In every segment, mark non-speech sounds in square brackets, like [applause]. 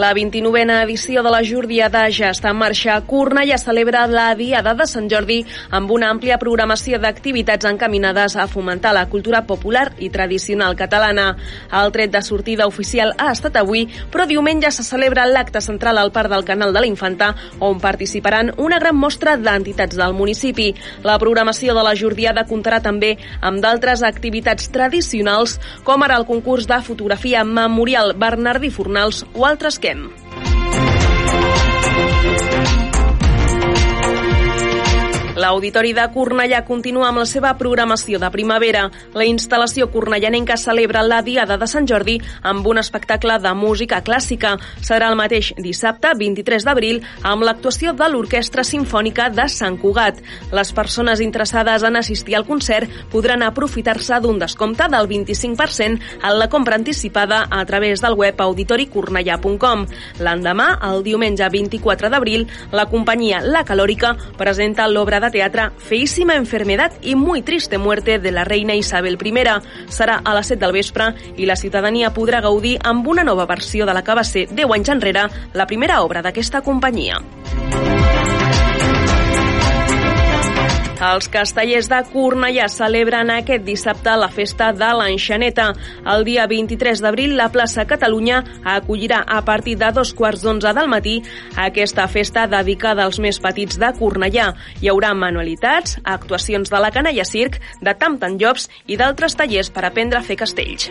La 29a edició de la Jordiada ja està en marxa. Cornellà celebra la Diada de Sant Jordi amb una àmplia programació d'activitats encaminades a fomentar la cultura popular i tradicional catalana. El tret de sortida oficial ha estat avui, però diumenge se celebra l'acte central al Parc del Canal de la Infanta, on participaran una gran mostra d'entitats del municipi. La programació de la Jordiada comptarà també amb d'altres activitats tradicionals, com ara el concurs de fotografia memorial Bernardí Fornals o altres Esquem. L'Auditori de Cornellà continua amb la seva programació de primavera. La instal·lació cornellanenca celebra la Diada de Sant Jordi amb un espectacle de música clàssica. Serà el mateix dissabte, 23 d'abril, amb l'actuació de l'Orquestra Simfònica de Sant Cugat. Les persones interessades en assistir al concert podran aprofitar-se d'un descompte del 25% en la compra anticipada a través del web auditoricornellà.com. L'endemà, el diumenge 24 d'abril, la companyia La Calòrica presenta l'obra de teatre Feísima enfermedad y muy triste muerte de la reina Isabel I. Serà a les 7 del vespre i la ciutadania podrà gaudir amb una nova versió de la que va ser 10 anys enrere la primera obra d'aquesta companyia. Els castellers de Cornellà celebren aquest dissabte la festa de l'Enxaneta. El dia 23 d'abril, la plaça Catalunya acollirà a partir de dos quarts d'onze del matí aquesta festa dedicada als més petits de Cornellà. Hi haurà manualitats, actuacions de la canalla circ, de tam Jobs i d'altres tallers per aprendre a fer castells.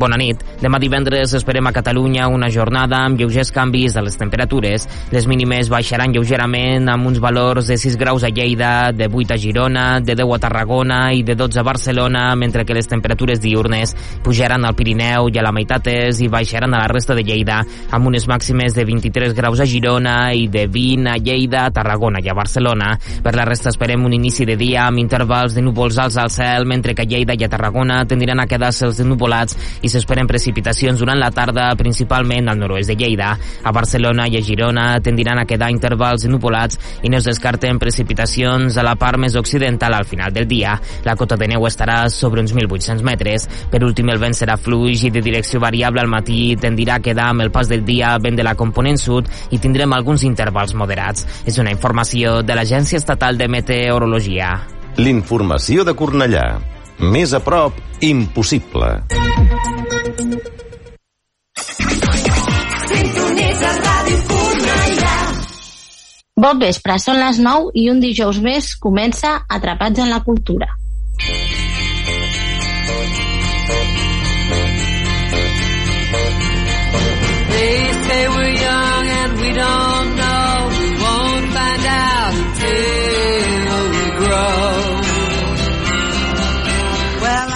Bona nit. Demà divendres esperem a Catalunya una jornada amb lleugers canvis de les temperatures. Les mínimes baixaran lleugerament amb uns valors de 6 graus a Lleida, de 8 a Girona, de 10 a Tarragona i de 12 a Barcelona, mentre que les temperatures diurnes pujaran al Pirineu i a la meitat és i baixaran a la resta de Lleida, amb unes màximes de 23 graus a Girona i de 20 a Lleida, a Tarragona i a Barcelona. Per la resta esperem un inici de dia amb intervals de núvols alts al cel, mentre que Lleida i a Tarragona tendiran a quedar-se els nuvolats i s'esperen precipitacions durant la tarda, principalment al nord-oest de Lleida. A Barcelona i a Girona tendiran a quedar intervals nupolats i no es descarten precipitacions a la part més occidental al final del dia. La cota de neu estarà sobre uns 1.800 metres. Per últim, el vent serà fluix i de direcció variable al matí tendirà a quedar amb el pas del dia vent de la component sud i tindrem alguns intervals moderats. És una informació de l'Agència Estatal de Meteorologia. L'informació de Cornellà. Més a prop, impossible. Bon vespre, són les 9 i un dijous més comença Atrapats en la Cultura.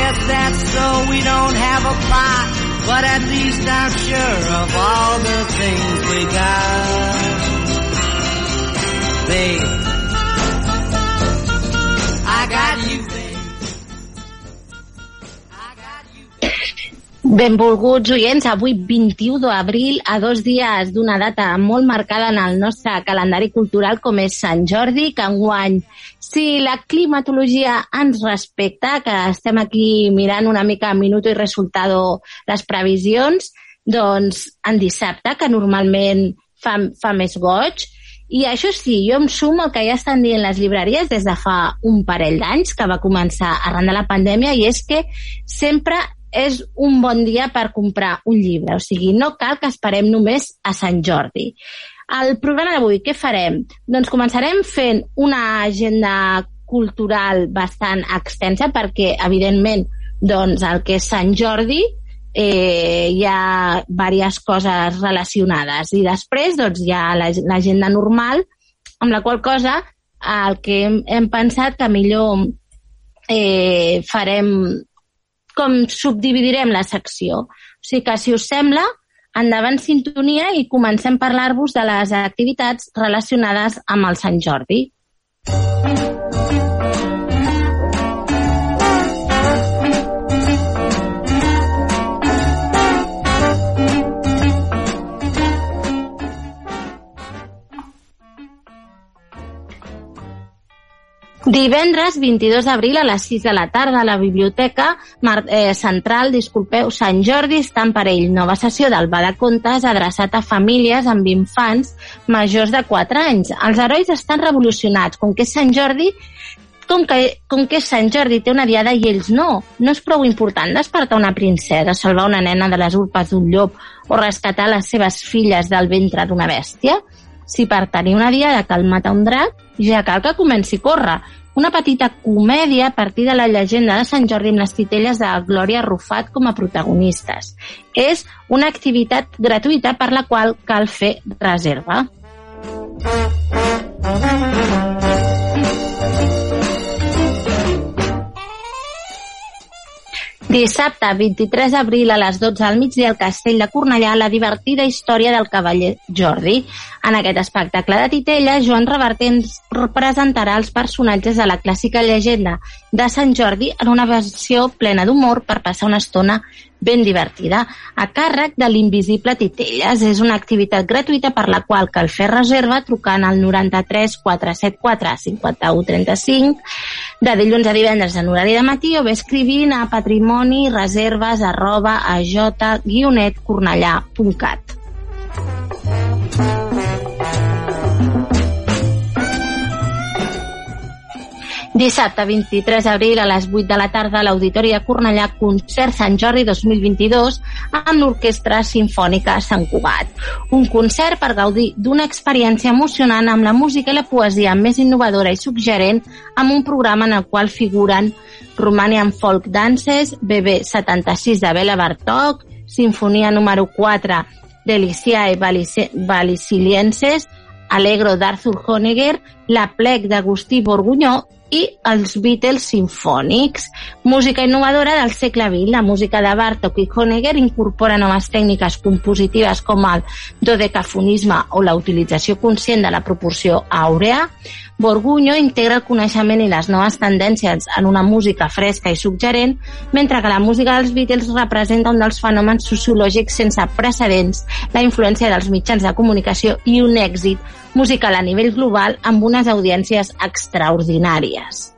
Guess that's so we don't have a plot, but at least I'm sure of all the things we got. Babe, Benvolguts oients, avui 21 d'abril, a dos dies d'una data molt marcada en el nostre calendari cultural com és Sant Jordi, que enguany, si la climatologia ens respecta, que estem aquí mirant una mica minuto i resultado les previsions, doncs en dissabte, que normalment fa, fa més goig, I això sí, jo em sumo al que ja estan dient les llibreries des de fa un parell d'anys, que va començar arran de la pandèmia, i és que sempre és un bon dia per comprar un llibre. O sigui, no cal que esperem només a Sant Jordi. El programa d'avui, què farem? Doncs començarem fent una agenda cultural bastant extensa perquè, evidentment, doncs, el que és Sant Jordi eh, hi ha diverses coses relacionades i després doncs, hi ha l'agenda normal amb la qual cosa el que hem, hem pensat que millor eh, farem com subdividirem la secció. O sigui que, si us sembla, endavant sintonia i comencem a parlar-vos de les activitats relacionades amb el Sant Jordi. Divendres 22 d'abril a les 6 de la tarda a la Biblioteca eh, Central, disculpeu, Sant Jordi està en parell. Nova sessió del Bada Contes adreçat a famílies amb infants majors de 4 anys. Els herois estan revolucionats. Com que Sant Jordi, com que, com que Sant Jordi té una diada i ells no. No és prou important despertar una princesa, salvar una nena de les urpes d'un llop o rescatar les seves filles del ventre d'una bèstia? Si per tenir una diada cal matar un drac, ja cal que comenci a córrer. Una petita comèdia a partir de la llegenda de Sant Jordi amb les titelles de Glòria Rufat com a protagonistes. És una activitat gratuïta per la qual cal fer reserva. Dissabte, 23 d'abril, a les 12 al migdia, al Castell de Cornellà, la divertida història del cavaller Jordi. En aquest espectacle de titella, Joan Reverter ens presentarà els personatges de la clàssica llegenda de Sant Jordi en una versió plena d'humor per passar una estona ben divertida, a càrrec de l'Invisible Titelles. És una activitat gratuïta per la qual cal fer reserva trucant al 93 474 51 35 de dilluns a divendres en horari de matí o bé escrivint a patrimoni reserves arroba a j-cornellà.cat. Dissabte 23 d'abril a les 8 de la tarda a l'Auditori de Cornellà Concert Sant Jordi 2022 amb l'Orquestra Simfònica Sant Cugat. Un concert per gaudir d'una experiència emocionant amb la música i la poesia més innovadora i suggerent amb un programa en el qual figuren Romanian Folk Dances, BB 76 de Bela Bartók, Sinfonia número 4 d'Eliciae Valicilienses, Alegro d'Arthur Honegger, La plec d'Agustí Borgunyó i els Beatles sinfònics. Música innovadora del segle XX. La música de Bartók i Honegger incorpora noves tècniques compositives com el dodecafonisme o la utilització conscient de la proporció àurea. Borgunyo integra el coneixement i les noves tendències en una música fresca i suggerent, mentre que la música dels Beatles representa un dels fenòmens sociològics sense precedents, la influència dels mitjans de comunicació i un èxit musical a nivell global amb unes audiències extraordinàries.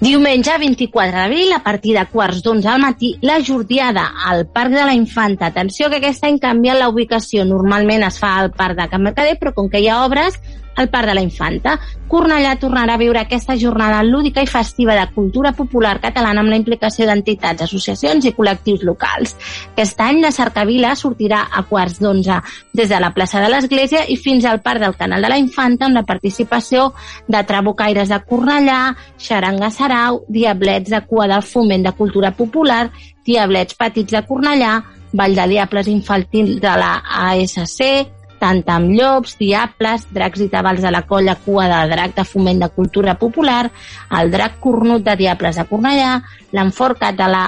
Diumenge 24 d'abril, a partir de quarts d'onze al matí, la jordiada al Parc de la Infanta. Atenció que aquest any canvia la ubicació. Normalment es fa al Parc de Can Mercader, però com que hi ha obres, al Parc de la Infanta. Cornellà tornarà a viure aquesta jornada lúdica i festiva de cultura popular catalana amb la implicació d'entitats, associacions i col·lectius locals. Aquest any la cercavila sortirà a quarts d'onze des de la plaça de l'Església i fins al Parc del Canal de la Infanta amb la participació de Trabucaires de Cornellà, Xaranga Sarau, Diablets de Cua del Foment de Cultura Popular, Diablets Petits de Cornellà, Vall de Diables Infantil de la ASC, tant amb llops, diables, dracs i tabals de la colla cua del drac de foment de cultura popular, el drac cornut de diables de Cornellà, l'enforcat de la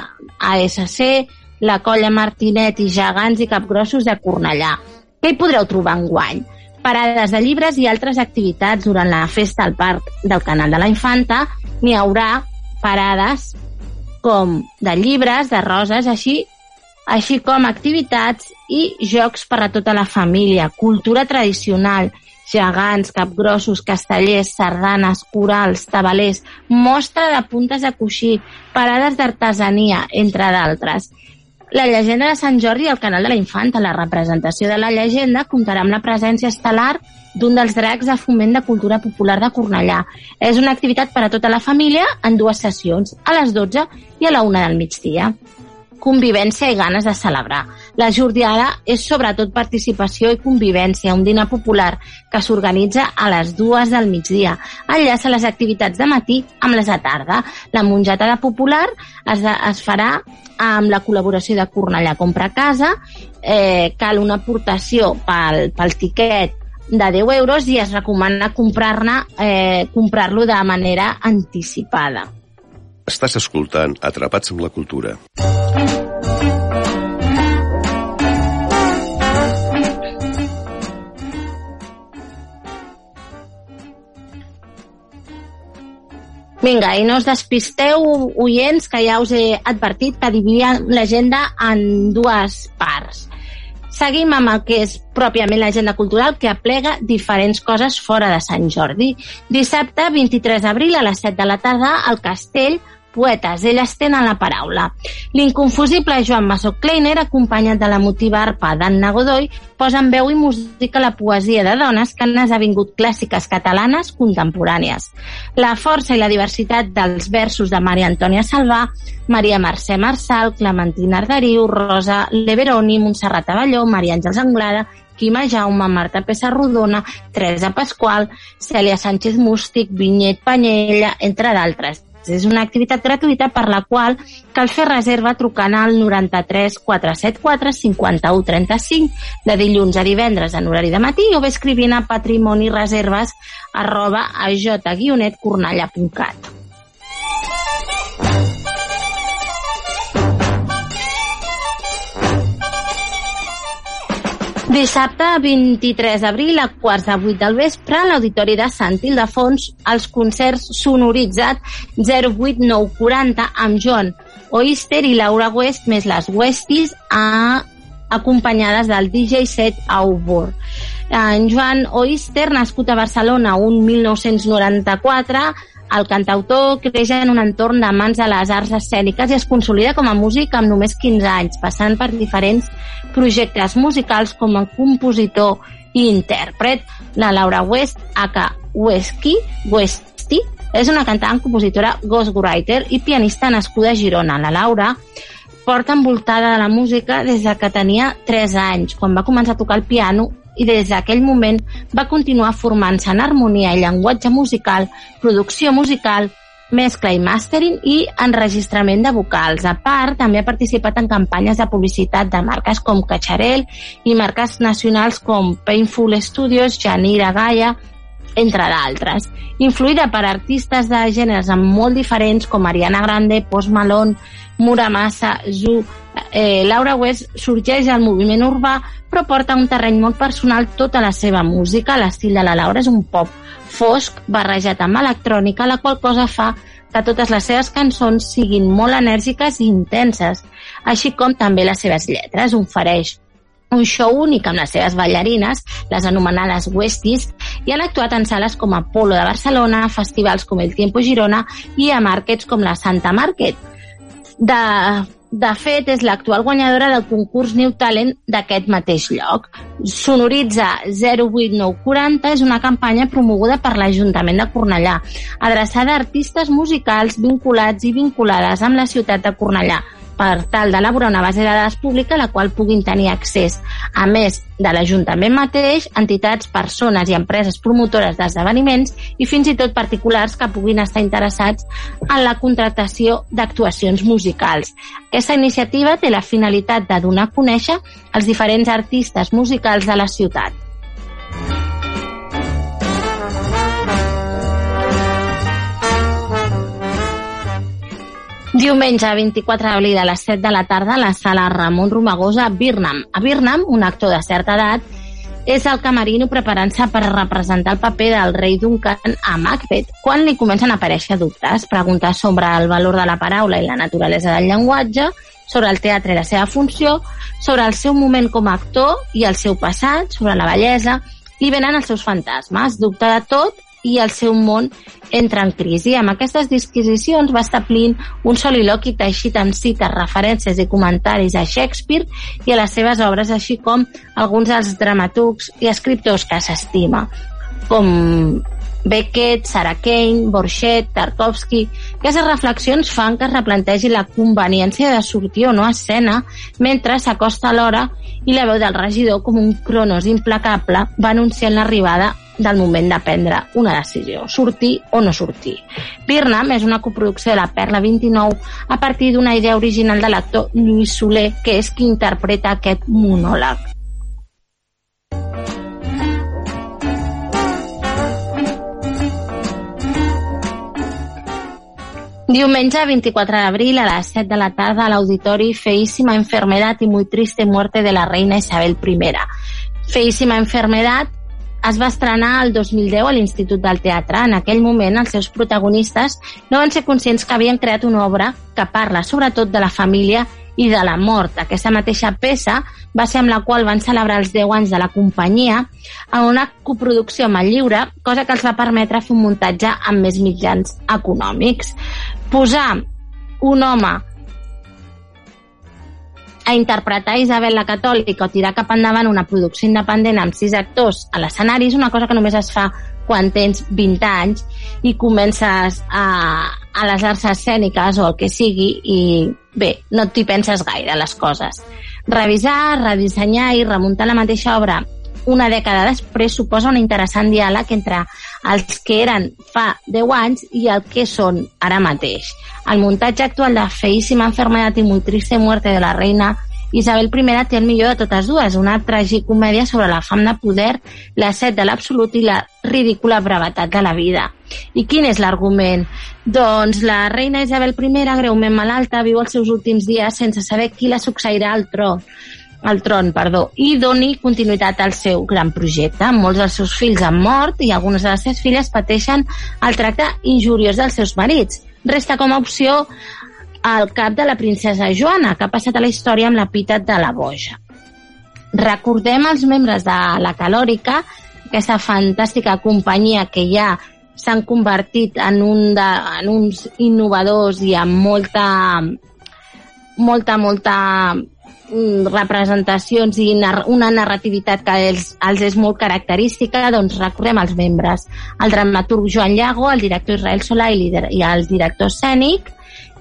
ASC, la colla Martinet i gegants i capgrossos de Cornellà. Què hi podreu trobar en guany? Parades de llibres i altres activitats durant la festa al Parc del Canal de la Infanta. N'hi haurà parades com de llibres, de roses, així així com activitats i jocs per a tota la família, cultura tradicional, gegants, capgrossos, castellers, sardanes, corals, tabalers, mostra de puntes de coixí, parades d'artesania, entre d'altres. La llegenda de Sant Jordi al canal de la Infanta, la representació de la llegenda, comptarà amb la presència estel·lar d'un dels dracs de foment de cultura popular de Cornellà. És una activitat per a tota la família en dues sessions, a les 12 i a la 1 del migdia convivència i ganes de celebrar. La jordiada és sobretot participació i convivència, un dinar popular que s'organitza a les dues del migdia. Enllaça les activitats de matí amb les de tarda. La mongetada popular es, de, es farà amb la col·laboració de Cornellà Compra Casa, eh, cal una aportació pel, pel tiquet de 10 euros i es recomana comprar-ne eh, comprar-lo de manera anticipada. Estàs escoltant Atrapats amb la Cultura. Vinga, i no us despisteu, oients, que ja us he advertit que dividia l'agenda en dues parts. Seguim amb el que és pròpiament l'agenda cultural que aplega diferents coses fora de Sant Jordi. Dissabte, 23 d'abril, a les 7 de la tarda, al Castell poetes, elles tenen la paraula. L'inconfusible Joan Massó Kleiner, acompanyat de la motiva arpa d'Anna Godoy, posa en veu i música la poesia de dones que han esdevingut clàssiques catalanes contemporànies. La força i la diversitat dels versos de Maria Antònia Salvà, Maria Mercè Marçal, Clementina Arderiu, Rosa Leveroni, Montserrat Avelló, Maria Àngels Anglada, Quima Jaume, Marta Pessarrodona, Teresa Pasqual, Cèlia Sánchez Mústic, Vinyet Panyella, entre d'altres. És una activitat gratuïta per la qual cal fer reserva trucant al 93 474 51 35 de dilluns a divendres en horari de matí o bé escrivint a patrimonireserves arroba a j-cornalla.cat. Dissabte 23 d'abril a quarts de vuit del vespre a l'Auditori de Sant Ildefons els concerts sonoritzat 08940 amb John Oyster i Laura West més les Westies a, acompanyades del DJ set Aubor. En Joan Oyster, nascut a Barcelona un 1994, el cantautor creix en un entorn de les arts escèniques i es consolida com a músic amb només 15 anys, passant per diferents projectes musicals com a compositor i intèrpret. La Laura West, aka Wesky, Westy, és una cantant, compositora, ghostwriter i pianista nascuda a Girona. La Laura porta envoltada de la música des de que tenia 3 anys, quan va començar a tocar el piano i des d'aquell moment va continuar formant-se en harmonia i llenguatge musical, producció musical, mescla i mastering i enregistrament de vocals. A part, també ha participat en campanyes de publicitat de marques com Cacharel i marques nacionals com Painful Studios, Janira Gaia, entre d'altres. Influïda per artistes de gèneres molt diferents com Ariana Grande, Post Malone, Muramasa, Zu, eh, Laura West sorgeix al moviment urbà però porta un terreny molt personal tota la seva música. L'estil de la Laura és un pop fosc barrejat amb electrònica, la qual cosa fa que totes les seves cançons siguin molt enèrgiques i intenses, així com també les seves lletres. Ofereix un show únic amb les seves ballarines, les anomenades Westies, i han actuat en sales com Apolo de Barcelona, festivals com el Tiempo Girona i a markets com la Santa Market. De de fet, és l'actual guanyadora del concurs New Talent d'aquest mateix lloc. Sonoritza 08940 és una campanya promoguda per l'Ajuntament de Cornellà, adreçada a artistes musicals vinculats i vinculades amb la ciutat de Cornellà, per tal d'elaborar una base de dades pública a la qual puguin tenir accés, a més de l'Ajuntament mateix, entitats, persones i empreses promotores d'esdeveniments i fins i tot particulars que puguin estar interessats en la contractació d'actuacions musicals. Aquesta iniciativa té la finalitat de donar a conèixer els diferents artistes musicals de la ciutat. Diumenge 24 d'abril a les 7 de la tarda a la sala Ramon Romagosa a Birnam. A Birnam, un actor de certa edat, és el camerino preparant-se per representar el paper del rei Duncan a Macbeth, quan li comencen a aparèixer dubtes, preguntes sobre el valor de la paraula i la naturalesa del llenguatge, sobre el teatre i la seva funció, sobre el seu moment com a actor i el seu passat, sobre la bellesa. Li venen els seus fantasmes, dubta de tot i el seu món entra en crisi. Amb aquestes disquisicions va establint un soliloqui teixit amb cites, referències i comentaris a Shakespeare i a les seves obres, així com alguns dels dramaturgs i escriptors que s'estima, com Beckett, Sarah Kane, Borchet, Tarkovsky... Aquestes reflexions fan que es replantegi la conveniència de sortir o no a escena mentre s'acosta l'hora i la veu del regidor com un cronos implacable va anunciant l'arribada del moment de prendre una decisió, sortir o no sortir. Birnam és una coproducció de la Perla 29 a partir d'una idea original de l'actor Lluís Soler, que és qui interpreta aquest monòleg. Diumenge 24 d'abril a les 7 de la tarda a l'auditori Feíssima Enfermedad y muy triste muerte de la reina Isabel I. Feíssima Enfermedad es va estrenar el 2010 a l'Institut del Teatre. En aquell moment, els seus protagonistes no van ser conscients que havien creat una obra que parla sobretot de la família i de la mort. Aquesta mateixa peça va ser amb la qual van celebrar els 10 anys de la companyia en una coproducció amb el lliure, cosa que els va permetre fer un muntatge amb més mitjans econòmics. Posar un home a interpretar Isabel la Catòlica o tirar cap endavant una producció independent amb sis actors a l'escenari és una cosa que només es fa quan tens 20 anys i comences a, a les arts escèniques o el que sigui i bé, no t'hi penses gaire les coses. Revisar, redissenyar i remuntar la mateixa obra una dècada després suposa un interessant diàleg entre els que eren fa 10 anys i el que són ara mateix. El muntatge actual de Feíssima enfermedad i muy triste muerte de la reina Isabel I té el millor de totes dues, una tragicomèdia sobre la fam de poder, la set de l'absolut i la ridícula brevetat de la vida. I quin és l'argument? Doncs la reina Isabel I, greument malalta, viu els seus últims dies sense saber qui la succeirà al tron al tron, perdó, i doni continuïtat al seu gran projecte. Molts dels seus fills han mort i algunes de les seves filles pateixen el tracte injuriós dels seus marits. Resta com a opció al cap de la princesa Joana, que ha passat a la història amb l'epítet de la boja. Recordem els membres de la Calòrica, aquesta fantàstica companyia que ja s'han convertit en, un de, en uns innovadors i amb molta molta, molta representacions i una narrativitat que els, els és molt característica, doncs recordem els membres. El dramaturg Joan Llago, el director Israel Solà i, i el director escènic,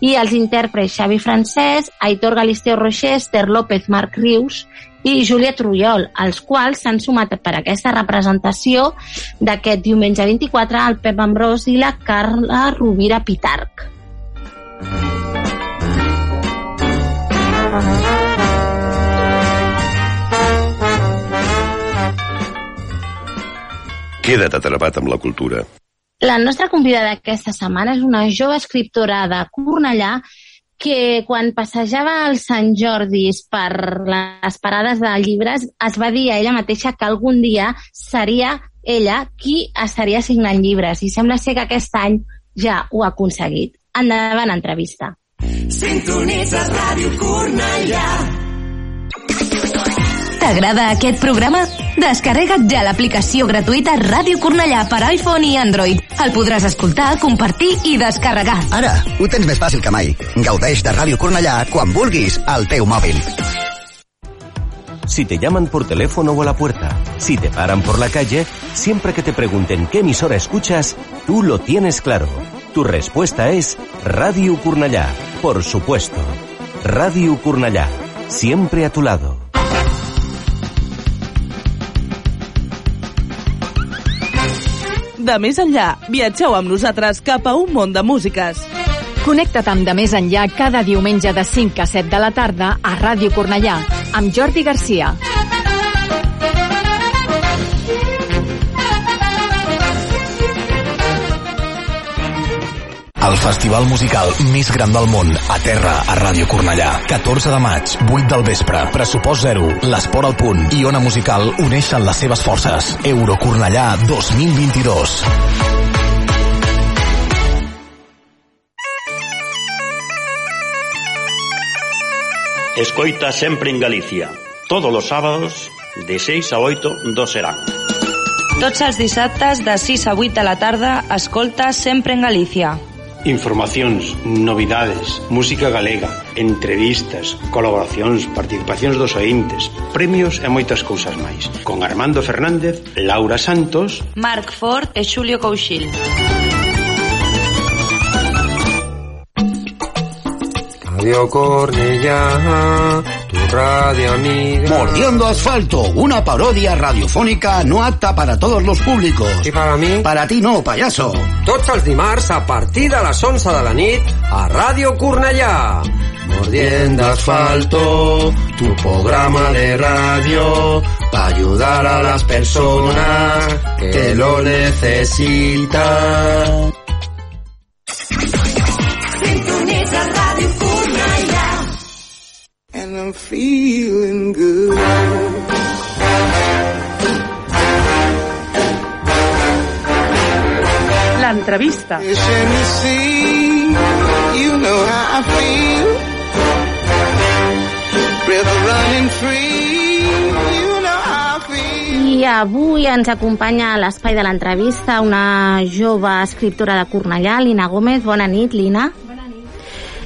i els intèrprets Xavi Francesc, Aitor Galisteo Rocher, Esther López, Marc Rius i Júlia Trullol, els quals s'han sumat per aquesta representació d'aquest diumenge 24 al Pep Ambrós i la Carla Rovira Pitarc. Queda't atrapat amb la cultura. La nostra convidada aquesta setmana és una jove escriptora de Cornellà que quan passejava els Sant Jordis per les parades de llibres es va dir a ella mateixa que algun dia seria ella qui estaria signant llibres i sembla ser que aquest any ja ho ha aconseguit. Endavant, entrevista. Sintonitzes Ràdio Cornellà T'agrada aquest programa? Descarrega't ja l'aplicació gratuïta Ràdio Cornellà per iPhone i Android. El podràs escoltar, compartir i descarregar. Ara, ho tens més fàcil que mai. Gaudeix de Ràdio Cornellà quan vulguis al teu mòbil. Si te llaman por teléfono o a la puerta, si te paran por la calle, siempre que te pregunten qué emisora escuchas, tú lo tienes claro. Tu respuesta es Radio Cornellà, por supuesto. Radio Cornellà, siempre a tu lado. De més enllà, viatgeu amb nosaltres cap a un món de músiques. Connecta't amb De Més Enllà cada diumenge de 5 a 7 de la tarda a Ràdio Cornellà, amb Jordi Garcia. El festival musical més gran del món, a terra, a Ràdio Cornellà. 14 de maig, 8 del vespre, pressupost zero, l'esport al punt i Ona Musical uneixen les seves forces. Euro Cornellà 2022. Escoita sempre en Galicia. Todos los sábados, de 6 a 8, dos serán. Tots els dissabtes de 6 a 8 de la tarda, escolta Sempre en Galícia. Informacións, novidades, música galega, entrevistas, colaboracións, participacións dos ointes, premios e moitas cousas máis. Con Armando Fernández, Laura Santos, Marc Ford e Xulio Couchil. Radio Cornellá tu radio amiga. Mordiendo asfalto, una parodia radiofónica no apta para todos los públicos. I para mi? Para ti no, payaso. Tots els dimarts a partir de les 11 de la nit a Ràdio Cornellà. Mordiendo asfalto, tu programa de radio para ayudar a las personas que lo necesitan. And I'm feeling good. L'entrevista. You know how I feel. River running free. You know how I feel. I avui ens acompanya a l'espai de l'entrevista una jove escriptora de Cornellà, Lina Gómez. Bona nit, Lina.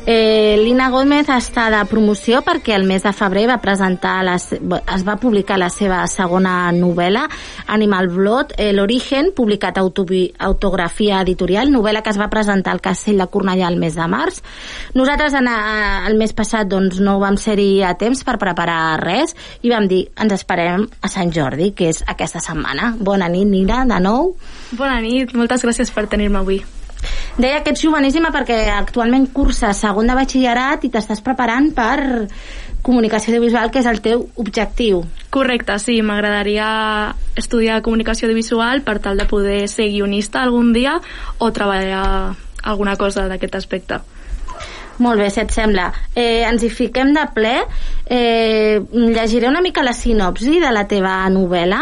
Eh, Lina Gómez està de promoció perquè el mes de febrer va presentar la, se- es va publicar la seva segona novel·la Animal Blood, eh, l'origen publicat autografia editorial novel·la que es va presentar al Castell de Cornellà el mes de març. Nosaltres en, el mes passat doncs, no vam ser-hi a temps per preparar res i vam dir ens esperem a Sant Jordi que és aquesta setmana. Bona nit Nina, de nou. Bona nit, moltes gràcies per tenir-me avui. Deia que ets joveníssima perquè actualment cursa segon de batxillerat i t'estàs preparant per comunicació audiovisual, que és el teu objectiu. Correcte, sí, m'agradaria estudiar comunicació audiovisual per tal de poder ser guionista algun dia o treballar alguna cosa d'aquest aspecte. Molt bé, si et sembla. Eh, ens hi fiquem de ple. Eh, llegiré una mica la sinopsi de la teva novel·la.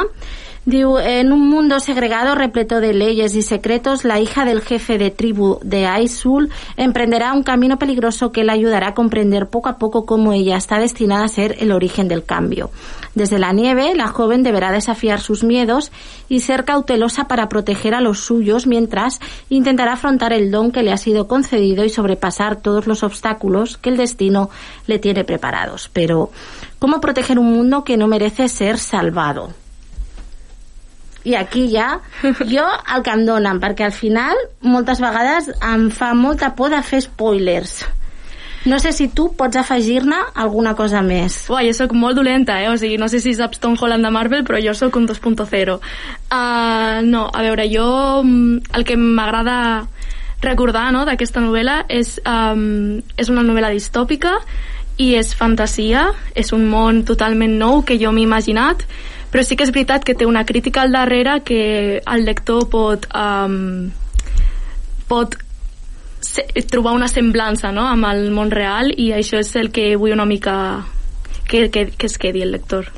En un mundo segregado repleto de leyes y secretos, la hija del jefe de tribu de Aisul emprenderá un camino peligroso que la ayudará a comprender poco a poco cómo ella está destinada a ser el origen del cambio. Desde la nieve, la joven deberá desafiar sus miedos y ser cautelosa para proteger a los suyos mientras intentará afrontar el don que le ha sido concedido y sobrepasar todos los obstáculos que el destino le tiene preparados. Pero, ¿cómo proteger un mundo que no merece ser salvado? I aquí ja jo el que em donen perquè al final moltes vegades em fa molta por de fer spoilers no sé si tu pots afegir-ne alguna cosa més Uai, jo sóc molt dolenta, eh? O sigui, no sé si saps Tom Holland de Marvel, però jo sóc un 2.0. Uh, no, a veure, jo mm, el que m'agrada recordar no, d'aquesta novel·la és, um, és una novel·la distòpica i és fantasia, és un món totalment nou que jo m'he imaginat, però sí que és veritat que té una crítica al darrere que el lector pot, um, pot se- trobar una semblança no? amb el món real i això és el que vull una mica que, que, que es quedi el lector.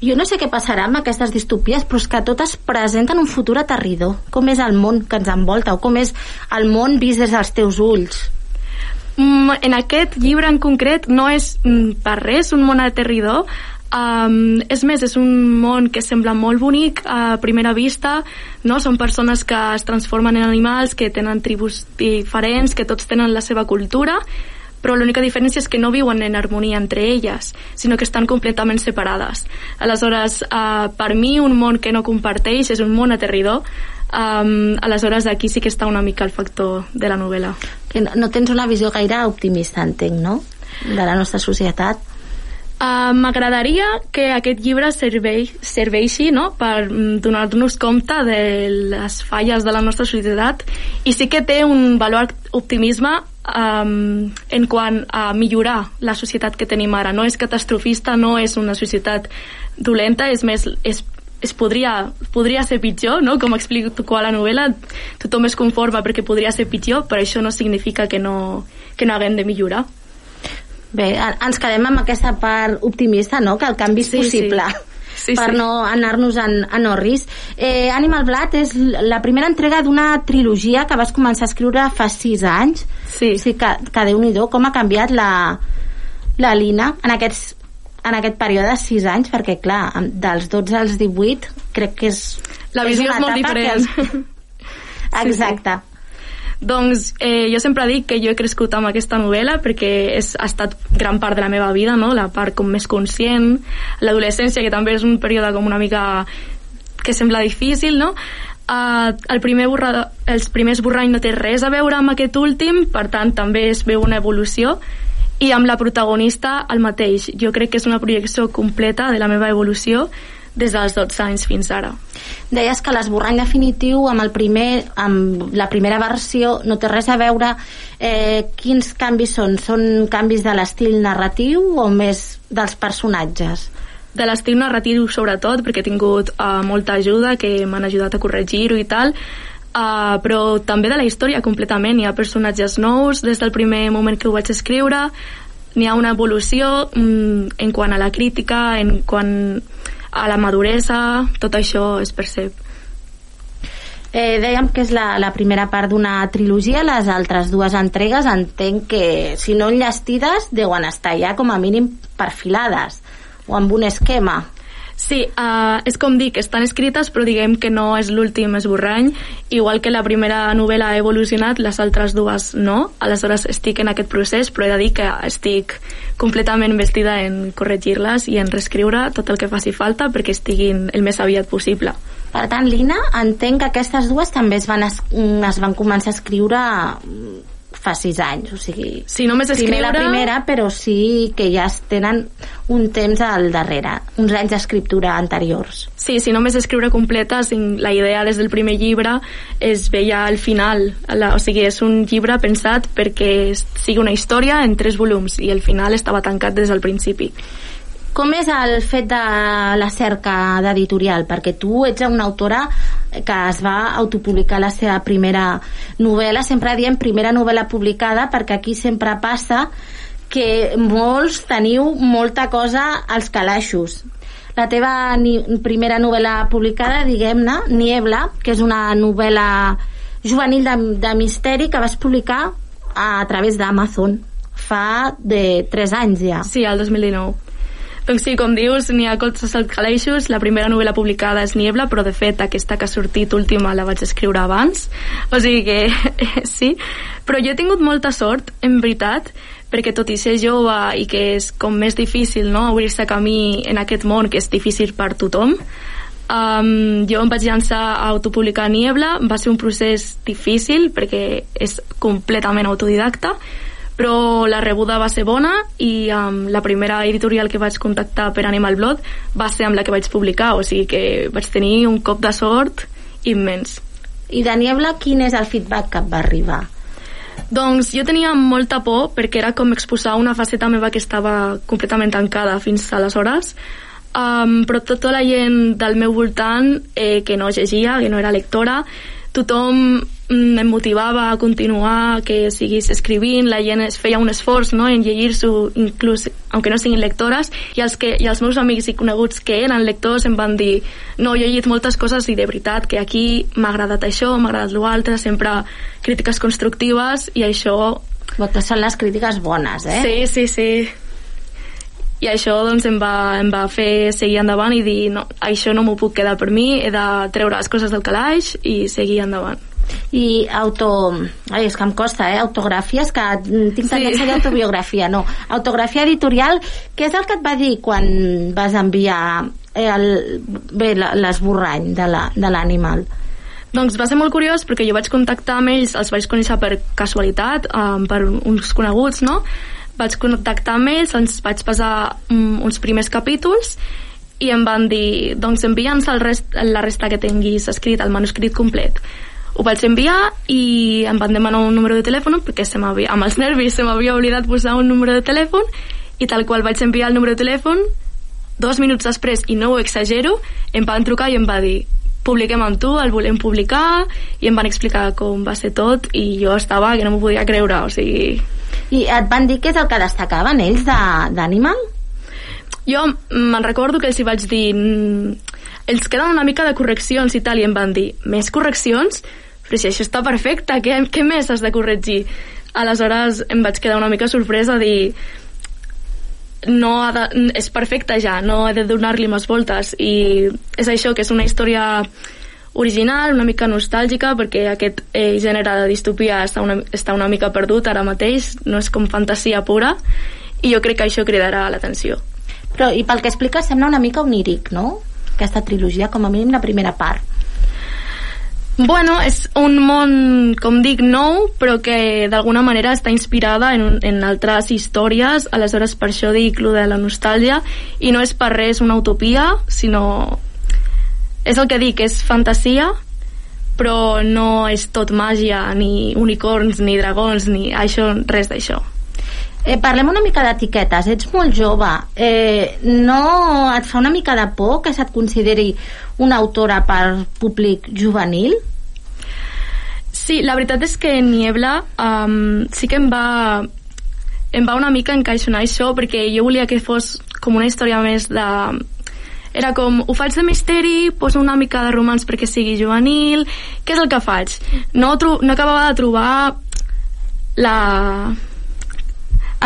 jo no sé què passarà amb aquestes distopies, però és que totes presenten un futur aterridor. Com és el món que ens envolta o com és el món vist des dels teus ulls? Mm, en aquest llibre en concret no és mm, per res un món aterridor, Um, és més, és un món que sembla molt bonic a primera vista, no? Són persones que es transformen en animals, que tenen tribus diferents, que tots tenen la seva cultura, però l'única diferència és que no viuen en harmonia entre elles, sinó que estan completament separades. Aleshores, uh, per mi, un món que no comparteix és un món aterridor, um, aleshores aquí sí que està una mica el factor de la novel·la. Que no, no tens una visió gaire optimista, entenc, no? De la nostra societat. Uh, M'agradaria que aquest llibre servei, serveixi no? per mm, donar-nos compte de les falles de la nostra societat i sí que té un valor optimisme um, en quant a millorar la societat que tenim ara. No és catastrofista, no és una societat dolenta, és més, és es podria, podria ser pitjor, no? com explico a la novel·la, tothom es conforma perquè podria ser pitjor, però això no significa que no, que no haguem de millorar. Bé, ens quedem amb aquesta part optimista, no?, que el canvi és Sí, possible. sí. Sí, per sí. no anar-nos en, en orris. Eh, Animal Blood és la primera entrega d'una trilogia que vas començar a escriure fa sis anys. Sí. sí que, que déu nhi com ha canviat la, la Lina en aquests en aquest període de 6 anys, perquè clar, dels 12 als 18 crec que és La És visió una és, molt etapa que diferent. [laughs] Exacte. Doncs eh, jo sempre dic que jo he crescut amb aquesta novel·la perquè és, ha estat gran part de la meva vida, no? la part com més conscient, l'adolescència, que també és un període com una mica que sembla difícil, no? Uh, el primer borra, els primers borrany no té res a veure amb aquest últim, per tant també es veu una evolució i amb la protagonista el mateix. Jo crec que és una projecció completa de la meva evolució des dels 12 anys fins ara. Deies que l'esborrany definitiu amb, el primer, amb la primera versió no té res a veure. Eh, quins canvis són? Són canvis de l'estil narratiu o més dels personatges? de l'estil narratiu sobretot perquè he tingut uh, molta ajuda que m'han ajudat a corregir-ho i tal uh, però també de la història completament hi ha personatges nous des del primer moment que ho vaig escriure n'hi ha una evolució um, en quant a la crítica en quant a la maduresa tot això es percep Eh, dèiem que és la, la primera part d'una trilogia, les altres dues entregues entenc que, si no enllestides, deuen estar ja com a mínim perfilades o amb un esquema. Sí, uh, és com dic, estan escrites però diguem que no és l'últim esborrany. Igual que la primera novel·la ha evolucionat les altres dues no. Aleshores estic en aquest procés però he de dir que estic completament vestida en corregir-les i en reescriure tot el que faci falta perquè estiguin el més aviat possible. Per tant, Lina, entenc que aquestes dues també es van, es, es van començar a escriure fa sis anys, o sigui... Sí, només primer la escriure- primera, però sí que ja tenen un temps al darrere, uns anys d'escriptura anteriors. Sí, si només escriure completa, sin- la idea des del primer llibre es veia al final, la, o sigui, és un llibre pensat perquè sigui una història en tres volums i el final estava tancat des del principi. Com és el fet de la cerca d'editorial? Perquè tu ets una autora que es va autopublicar la seva primera novel·la, sempre diem primera novel·la publicada, perquè aquí sempre passa que molts teniu molta cosa als calaixos. La teva ni, primera novel·la publicada, diguem-ne, Niebla, que és una novel·la juvenil de, de misteri que vas publicar a, a través d'Amazon fa de 3 anys ja. Sí, al 2019. Doncs sí, com dius, n'hi ha colzes als caleixos. La primera novel·la publicada és Niebla, però de fet aquesta que ha sortit última la vaig escriure abans. O sigui que [laughs] sí. Però jo he tingut molta sort, en veritat, perquè tot i ser jove i que és com més difícil no, obrir-se camí en aquest món que és difícil per tothom, Um, jo em vaig llançar a autopublicar Niebla, va ser un procés difícil perquè és completament autodidacta, però la rebuda va ser bona i um, la primera editorial que vaig contactar per Animal Blood va ser amb la que vaig publicar, o sigui que vaig tenir un cop de sort immens. I de Niebla, quin és el feedback que et va arribar? Doncs jo tenia molta por perquè era com exposar una faceta meva que estava completament tancada fins aleshores um, però tota la gent del meu voltant eh, que no llegia, que no era lectora tothom mm, em motivava a continuar, que seguís escrivint, la gent es feia un esforç no, en llegir-s'ho, inclús, aunque no siguin lectores, i els, que, i els meus amics i coneguts que eren lectors em van dir no, jo he llegit moltes coses i de veritat que aquí m'ha agradat això, m'ha agradat l'altre, sempre crítiques constructives i això... Que són les crítiques bones, eh? Sí, sí, sí. I això doncs, em, va, em va fer seguir endavant i dir no, això no m'ho puc quedar per mi, he de treure les coses del calaix i seguir endavant. I auto... Ai, és que em costa, eh? Autogràfies, que tinc tendència sí. d'autobiografia, no. Autografia editorial, què és el que et va dir quan vas enviar eh, el, bé, l'esborrany de la- de l'animal? Doncs va ser molt curiós perquè jo vaig contactar amb ells, els vaig conèixer per casualitat, um, per uns coneguts, no? Vaig contactar amb ells, ens vaig passar um, uns primers capítols i em van dir, doncs envia'ns rest, la resta que tinguis escrit, el manuscrit complet. Ho vaig enviar i em van demanar un número de telèfon perquè se amb els nervis se m'havia oblidat posar un número de telèfon i tal qual vaig enviar el número de telèfon dos minuts després, i no ho exagero, em van trucar i em va dir publiquem amb tu, el volem publicar i em van explicar com va ser tot i jo estava que no m'ho podia creure o sigui... I et van dir què és el que destacaven ells de- d'Animal? Jo me'n recordo que els hi vaig dir "Mm, els queden una mica de correccions i tal i em van dir, més correccions? Però si això està perfecte, què, què més has de corregir? Aleshores em vaig quedar una mica sorpresa dir no ha de, és perfecte ja, no he de donar-li més voltes i és això, que és una història original, una mica nostàlgica, perquè aquest eh, gènere de distopia està una, està una mica perdut ara mateix, no és com fantasia pura, i jo crec que això cridarà l'atenció. Però, i pel que explica, sembla una mica oníric, no? Aquesta trilogia, com a mínim la primera part. Bueno, és un món, com dic, nou, però que d'alguna manera està inspirada en, en altres històries, aleshores per això dic lo de la nostàlgia, i no és per res una utopia, sinó... És el que dic, és fantasia, però no és tot màgia, ni unicorns, ni dragons, ni això, res d'això. Eh, parlem una mica d'etiquetes. Ets molt jove. Eh, no et fa una mica de por que se't consideri una autora per públic juvenil? Sí, la veritat és que Niebla um, sí que em va em va una mica encaixonar això perquè jo volia que fos com una història més de era com, ho faig de misteri, poso una mica de romans perquè sigui juvenil, què és el que faig? No, no acabava de trobar la,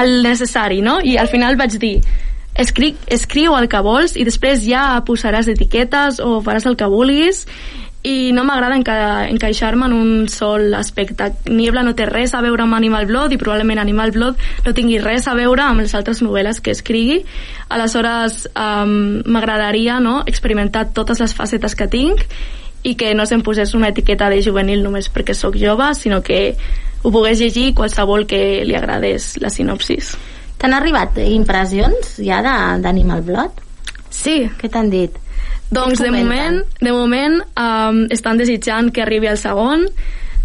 el necessari, no? I al final vaig dir, escric, escriu el que vols i després ja posaràs etiquetes o faràs el que vulguis i no m'agrada enca encaixar-me en un sol aspecte. Niebla no té res a veure amb Animal Blood i probablement Animal Blood no tingui res a veure amb les altres novel·les que escrigui. Aleshores, um, m'agradaria no, experimentar totes les facetes que tinc i que no se'm posés una etiqueta de juvenil només perquè sóc jove, sinó que ho pogués llegir qualsevol que li agradés la sinopsis. T'han arribat impressions ja d'Animal Blood? Sí. Què t'han dit? Doncs de moment, de moment um, estan desitjant que arribi el segon.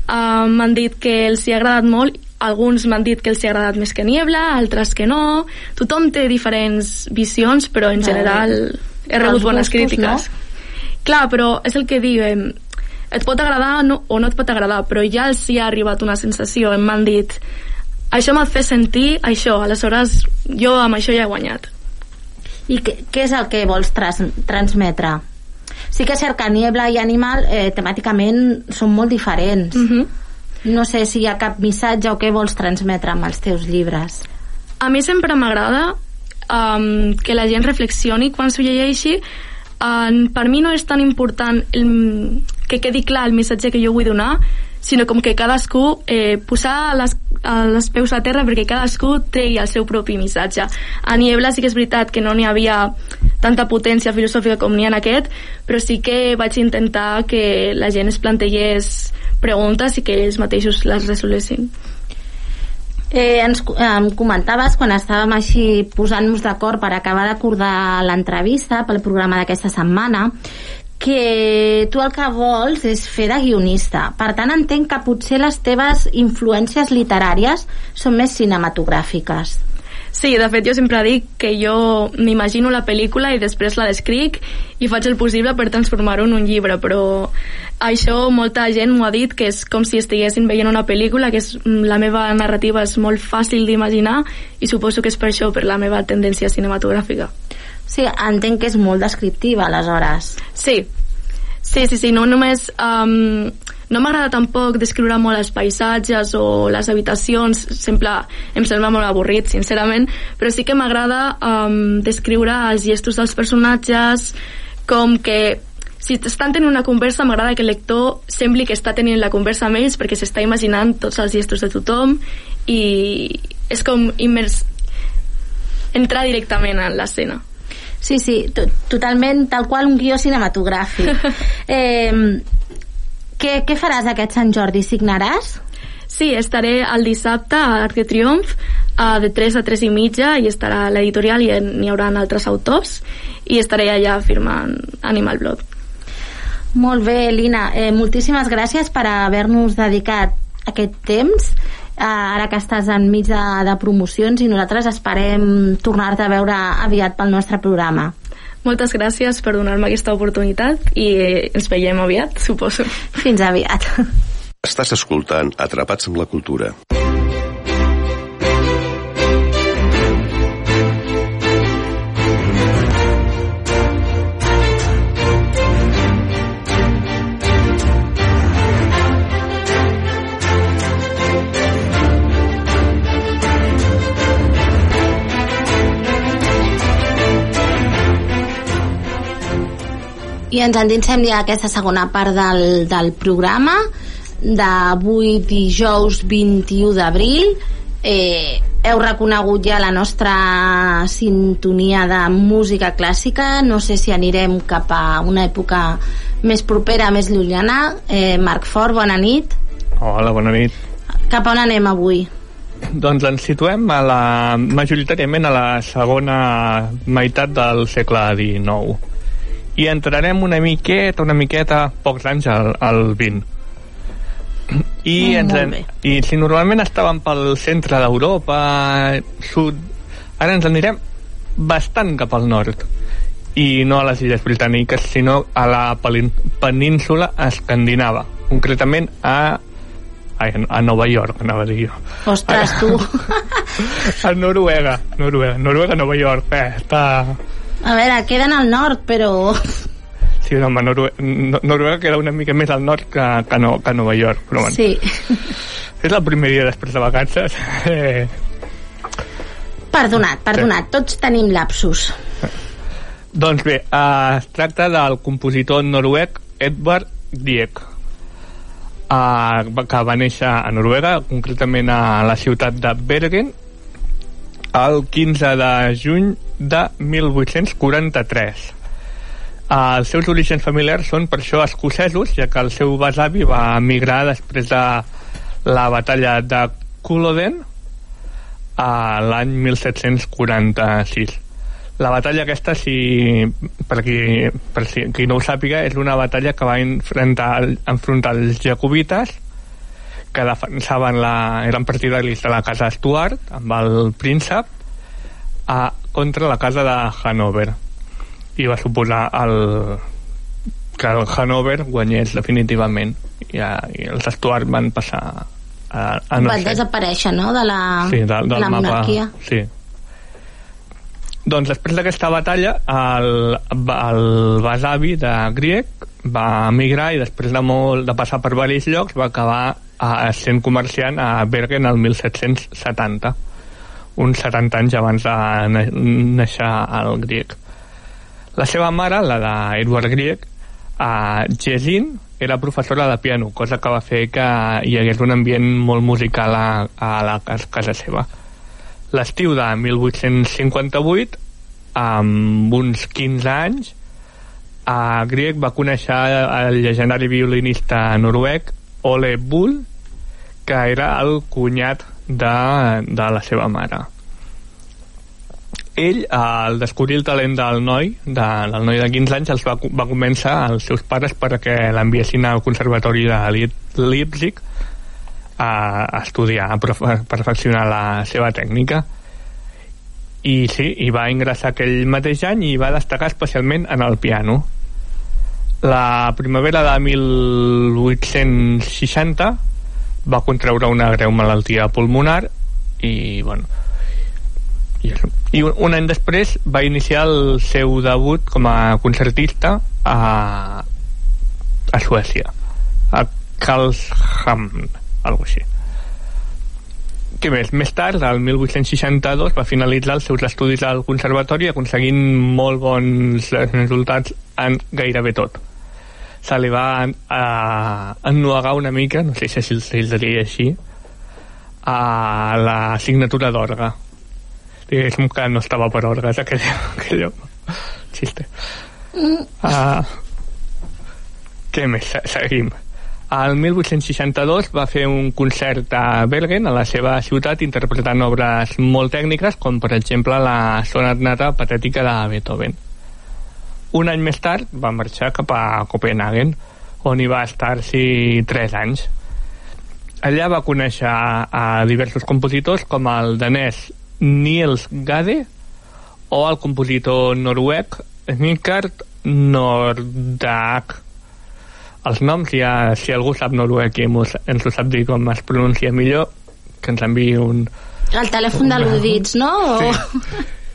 Um, m'han dit que els hi ha agradat molt alguns m'han dit que els hi ha agradat més que Niebla, altres que no. Tothom té diferents visions, però en general he rebut bones crítiques. No? Clar, però és el que diem, et pot agradar no, o no et pot agradar, però ja els hi ha arribat una sensació, em m'han dit això m'ha fet sentir això, aleshores jo amb això ja he guanyat. I què, què és el que vols trans, transmetre? Sí que és cert que Niebla i Animal eh, temàticament són molt diferents. Mm -hmm. No sé si hi ha cap missatge o què vols transmetre amb els teus llibres. A mi sempre m'agrada um, que la gent reflexioni quan s'ho llegeixi uh, per mi no és tan important el, que quedi clar el missatge que jo vull donar, sinó com que cadascú eh, posar les, les peus a terra perquè cadascú tregui el seu propi missatge. A Niebla sí que és veritat que no n'hi havia tanta potència filosòfica com n'hi ha en aquest, però sí que vaig intentar que la gent es plantegés preguntes i que ells mateixos les resolessin. Eh, ens eh, comentaves quan estàvem així posant-nos d'acord per acabar d'acordar l'entrevista pel programa d'aquesta setmana que tu el que vols és fer de guionista. Per tant, entenc que potser les teves influències literàries són més cinematogràfiques. Sí, de fet jo sempre dic que jo m'imagino la pel·lícula i després la descric i faig el possible per transformar-ho en un llibre, però això molta gent m'ho ha dit que és com si estiguessin veient una pel·lícula, que és, la meva narrativa és molt fàcil d'imaginar i suposo que és per això, per la meva tendència cinematogràfica. Sí, entenc que és molt descriptiva, aleshores. Sí, sí, sí, sí no només... Um, no m'agrada tampoc descriure molt els paisatges o les habitacions, sempre em sembla molt avorrit, sincerament, però sí que m'agrada um, descriure els gestos dels personatges, com que si estan tenint una conversa m'agrada que el lector sembli que està tenint la conversa amb ells perquè s'està imaginant tots els gestos de tothom i és com immers... entrar directament en l'escena. Sí, sí, totalment tal qual un guió cinematogràfic. [laughs] eh, què, què faràs aquest Sant Jordi? Signaràs? Sí, estaré el dissabte a l'Arc de Triomf uh, de 3 a 3 i mitja i estarà l'editorial i n'hi haurà altres autors i estaré allà firmant Animal Blood. Molt bé, Lina. Eh, moltíssimes gràcies per haver-nos dedicat aquest temps ara que estàs enmig de, de promocions i nosaltres esperem tornar-te a veure aviat pel nostre programa. Moltes gràcies per donar-me aquesta oportunitat i ens veiem aviat, suposo. Fins aviat. Estàs escoltant Atrapats amb la Cultura. I ens endinsem ja a aquesta segona part del, del programa d'avui dijous 21 d'abril. Eh, heu reconegut ja la nostra sintonia de música clàssica. No sé si anirem cap a una època més propera, més llunyana. Eh, Marc Fort, bona nit. Hola, bona nit. cap on anem avui? Doncs ens situem a la, majoritàriament a la segona meitat del segle XIX i entrarem una miqueta, una miqueta, pocs anys al, al 20. I, Mm, ens, en. I si normalment estàvem pel centre d'Europa, sud, ara ens anirem bastant cap al nord i no a les Illes Britàniques, sinó a la península escandinava, concretament a ai, a Nova York, anava a dir jo. Ostres, tu [laughs] A Noruega, Noruega, Noruega, Nova York, eh, està... a veure, queden al nord però Sí, no, home, Noruega, Noruega queda una mica més al nord que, que, no, que Nova York, però bueno. sí És el primer dia després de vacances. Eh, perdonat, perdonat, tots tenim lapsus doncs bé, eh, es tracta del compositor noruec Edvard Grieg, eh, que va néixer a Noruega, concretament a la ciutat de Bergen, el 15 de juny de 1843. Eh, els seus orígens familiars són per això escocesos, ja que el seu besavi va emigrar després de la batalla de Culloden a l'any 1746. La batalla aquesta, si, per, qui, per si, qui no ho sàpiga, és una batalla que va enfrontar, enfrontar els jacobites que defensaven la, eren partidaris de la casa Stuart amb el príncep a, contra la casa de Hanover i va suposar el, que el Hanover guanyés definitivament i, a, i els Stuart van passar a, a no van ser desaparèixer, no?, de la, sí, del, de del la mapa, monarquia. Sí. Doncs després d'aquesta batalla, el, el besavi de Grieg va emigrar i després de, molt, de passar per diversos llocs va acabar a, sent comerciant a Bergen el 1770 uns 70 anys abans de néixer el Grieg. La seva mare, la d'Edward Grieg, a Jesin, era professora de piano, cosa que va fer que hi hagués un ambient molt musical a, a la cas- casa seva. L'estiu de 1858, amb uns 15 anys, a Grieg va conèixer el llegendari violinista noruec Ole Bull, que era el cunyat de, de la seva mare. Ell, al descobrir el talent del noi, de, del noi de 15 anys, els va, va convèncer els seus pares perquè l'enviessin al conservatori de Leip- Leipzig a, a estudiar, a perfeccionar la seva tècnica i sí, i va ingressar aquell mateix any i va destacar especialment en el piano la primavera de 1860 va contraure una greu malaltia pulmonar i bueno i. I un, any després va iniciar el seu debut com a concertista a, a Suècia a Karlshamn algo així què més? Més tard, el 1862, va finalitzar els seus estudis al conservatori aconseguint molt bons resultats en gairebé tot. Se li va ennuegar una mica, no sé si es diria així, a la signatura d'orga. Diguéssim que no estava per orgues, aquell, aquell xiste. Uh, què més? Se- Seguim. El 1862 va fer un concert a Bergen, a la seva ciutat, interpretant obres molt tècniques, com per exemple la sonata patètica de Beethoven. Un any més tard va marxar cap a Copenhagen, on hi va estar-s'hi tres anys. Allà va conèixer a diversos compositors com el danès Niels Gade o el compositor noruec Nikard Nordag els noms ja, si algú sap noruec i mos, ens ho sap dir com es pronuncia millor que ens enviï un El telèfon de l'Udits, no? O...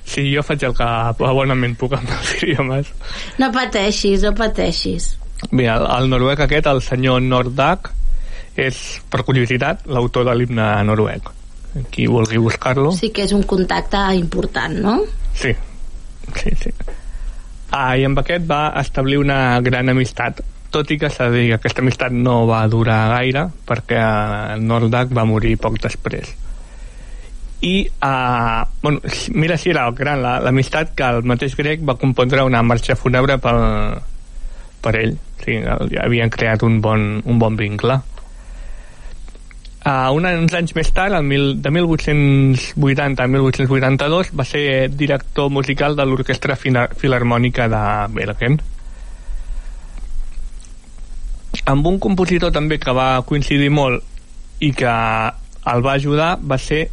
sí, jo faig el que bonament puc amb els [laughs] idiomes No pateixis, no pateixis. bé, el, el noruec aquest, el senyor Nordag és, per curiositat, l'autor de l'himne noruec qui vulgui buscar-lo Sí que és un contacte important, no? Sí, sí, sí. Ah, I amb aquest va establir una gran amistat, tot i que s'ha de dir que aquesta amistat no va durar gaire, perquè Nordak va morir poc després. I, uh, bueno, mira si era gran la- l'amistat que el mateix grec va compondre una marxa fúnebre pel, per ell. O sigui, el- havien creat un bon, un bon vincle. Uh, un, uns anys més tard, el mil, de 1880 a 1882, va ser director musical de l'Orquestra Filarmònica de Bergen. Amb un compositor també que va coincidir molt i que el va ajudar va ser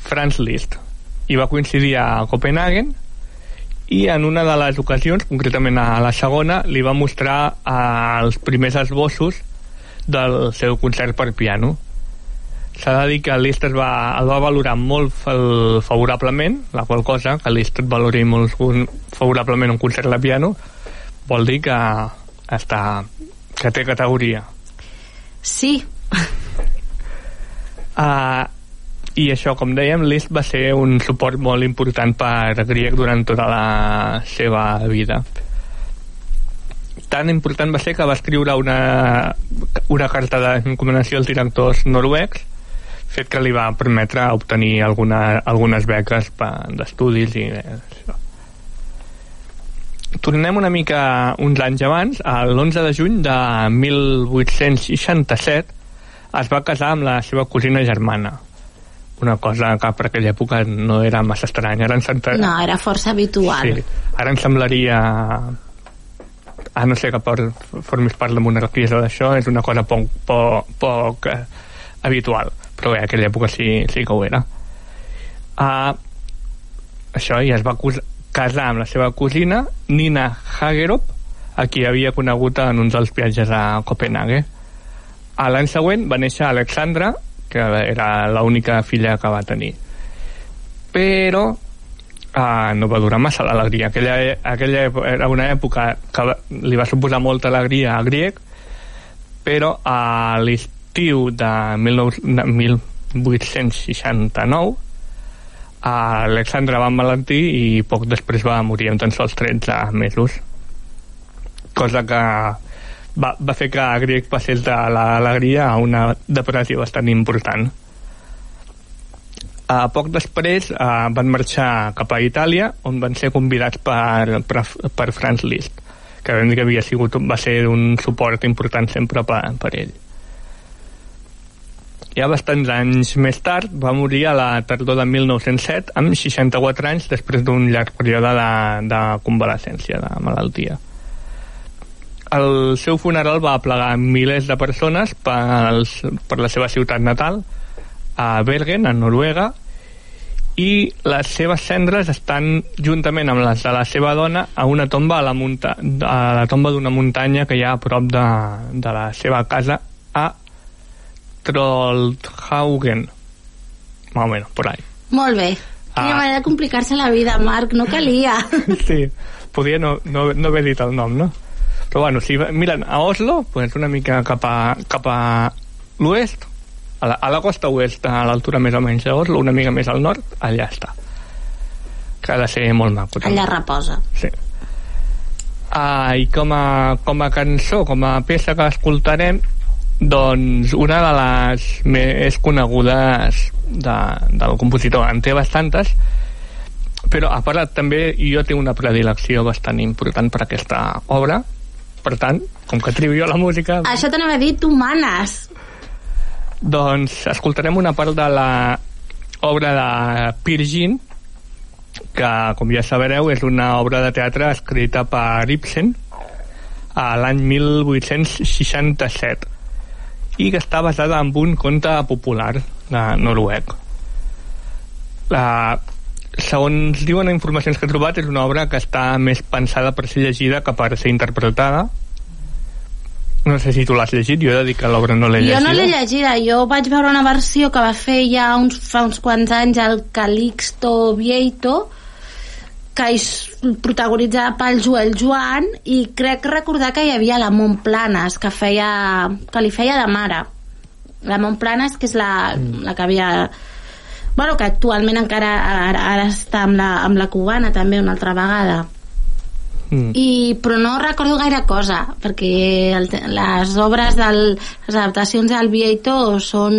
Franz Liszt i va coincidir a Copenhagen i en una de les ocasions, concretament a la segona, li va mostrar els primers esbossos del seu concert per piano. S'ha de dir que Liszt es va, el va valorar molt fa- favorablement, la qual cosa, que Liszt et valori molt favorablement un concert de piano, vol dir que està que té categoria. Sí. Uh, [laughs] I això, com dèiem, Liszt va ser un suport molt important per Grieg durant tota la seva vida. Tan important va ser que va escriure una, una carta d'encomanació als directors noruecs, fet que li va permetre obtenir alguna, algunes beques d'estudis i això. Tornem una mica uns anys abans, l'11 de juny de 1867 es va casar amb la seva cosina germana. Una cosa que per aquella època no era massa estranya ara ens senta... No, era força habitual. sí, ara ens semblaria a no ser que per, formis part de monarquies o d'això és una cosa poc, poc, poc eh, habitual. Però bé, a aquella època sí, sí que ho era. Uh, això i es va cus- casar amb la seva cosina Nina Hagerup a qui havia conegut en uns dels viatges a Copenhague. A l'any següent va néixer Alexandra que era l'única filla que va tenir. Però uh, no va durar massa l'alegria. Aquella, aquella èpo- era una època que li va suposar molta alegria a Grieg però a l'estiu de 19 de 1869 Alexandra va emmalaltir i poc després va morir amb tan sols 13 mesos. Cosa que va, va fer que Grieg passés de l'alegria a una depressió bastant important. Uh, poc després uh, van marxar cap a Itàlia on van ser convidats per, per, per Franz Liszt que vam dir que havia sigut, va ser un suport important sempre per, per ell ja bastants anys més tard va morir a la tardor de 1907 amb 64 anys després d'un llarg període de, de convalescència de malaltia. El seu funeral va aplegar milers de persones pels, per la seva ciutat natal a Bergen, a Noruega i les seves cendres estan juntament amb les de la seva dona a una tomba a la, munta a la tomba d'una muntanya que hi ha a prop de, de la seva casa a Trollhaugen más o menos, por ahí Molt bé. Quina Ah. manera de complicar-se la vida, Marc, no calia. [laughs] sí, podia no, no, no haver dit el nom, no? Però bueno, si miren a Oslo, pues una mica cap a, cap a l'oest, a la, a la costa oest, a l'altura més o menys d'Oslo, una mica més al nord, allà està. Que ha de ser molt maco. també. Allà reposa. Sí. Ah, I com a, com a cançó, com a peça que escoltarem, doncs una de les més conegudes de, del compositor. En té bastantes, però a part també jo tinc una predilecció bastant important per aquesta obra. Per tant, com que trio jo la música, Això t'anava a dir, tu manes. doncs escoltarem una part de la obra de Peer Gynt, que, com ja sabreu, és una obra de teatre escrita per Ibsen l'any 1867 i que està basada en un conte popular de noruec. La, segons diuen informacions que he trobat, és una obra que està més pensada per ser llegida que per ser interpretada. No sé si tu l'has llegit, jo he de dir que l'obra no l'he Jo llegida. no l'he llegida, jo vaig veure una versió que va fer ja uns, fa uns quants anys el Calixto Vieito, que és protagonitzada pel Joel Joan i crec recordar que hi havia la Montplanes que, feia, que li feia de mare la Montplanes que és la, Mm. la que havia bueno, que actualment encara ara, ara està amb la, amb la cubana també una altra vegada Mm. I, però no recordo gaire cosa perquè el, les obres del, les adaptacions d'Alviator són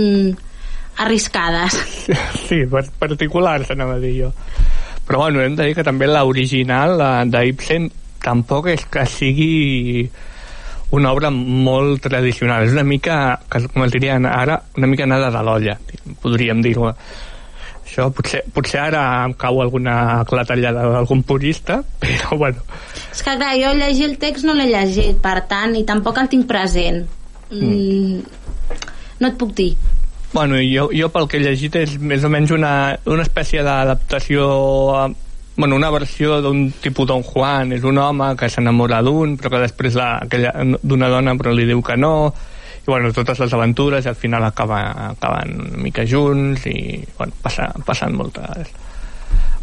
arriscades [laughs] Sí, particulars, anava a dir jo. Però bueno, hem de dir que també l'original d'Ibsen tampoc és que sigui una obra molt tradicional. És una mica, com es dirien ara, una mica nada de l'olla, podríem dir-ho. Això potser, potser ara em cau alguna clatellada d'algun purista, però bueno, és que clar, jo llegir el text no l'he llegit per tant, i tampoc el tinc present mm. no et puc dir Bueno, jo, jo pel que he llegit és més o menys una, una espècie d'adaptació bueno, una versió d'un tipus Don Juan. És un home que s'enamora d'un però que després d'una dona però li diu que no. I bueno, totes les aventures i al final acaba, acaben una mica junts i bueno, passa, passen moltes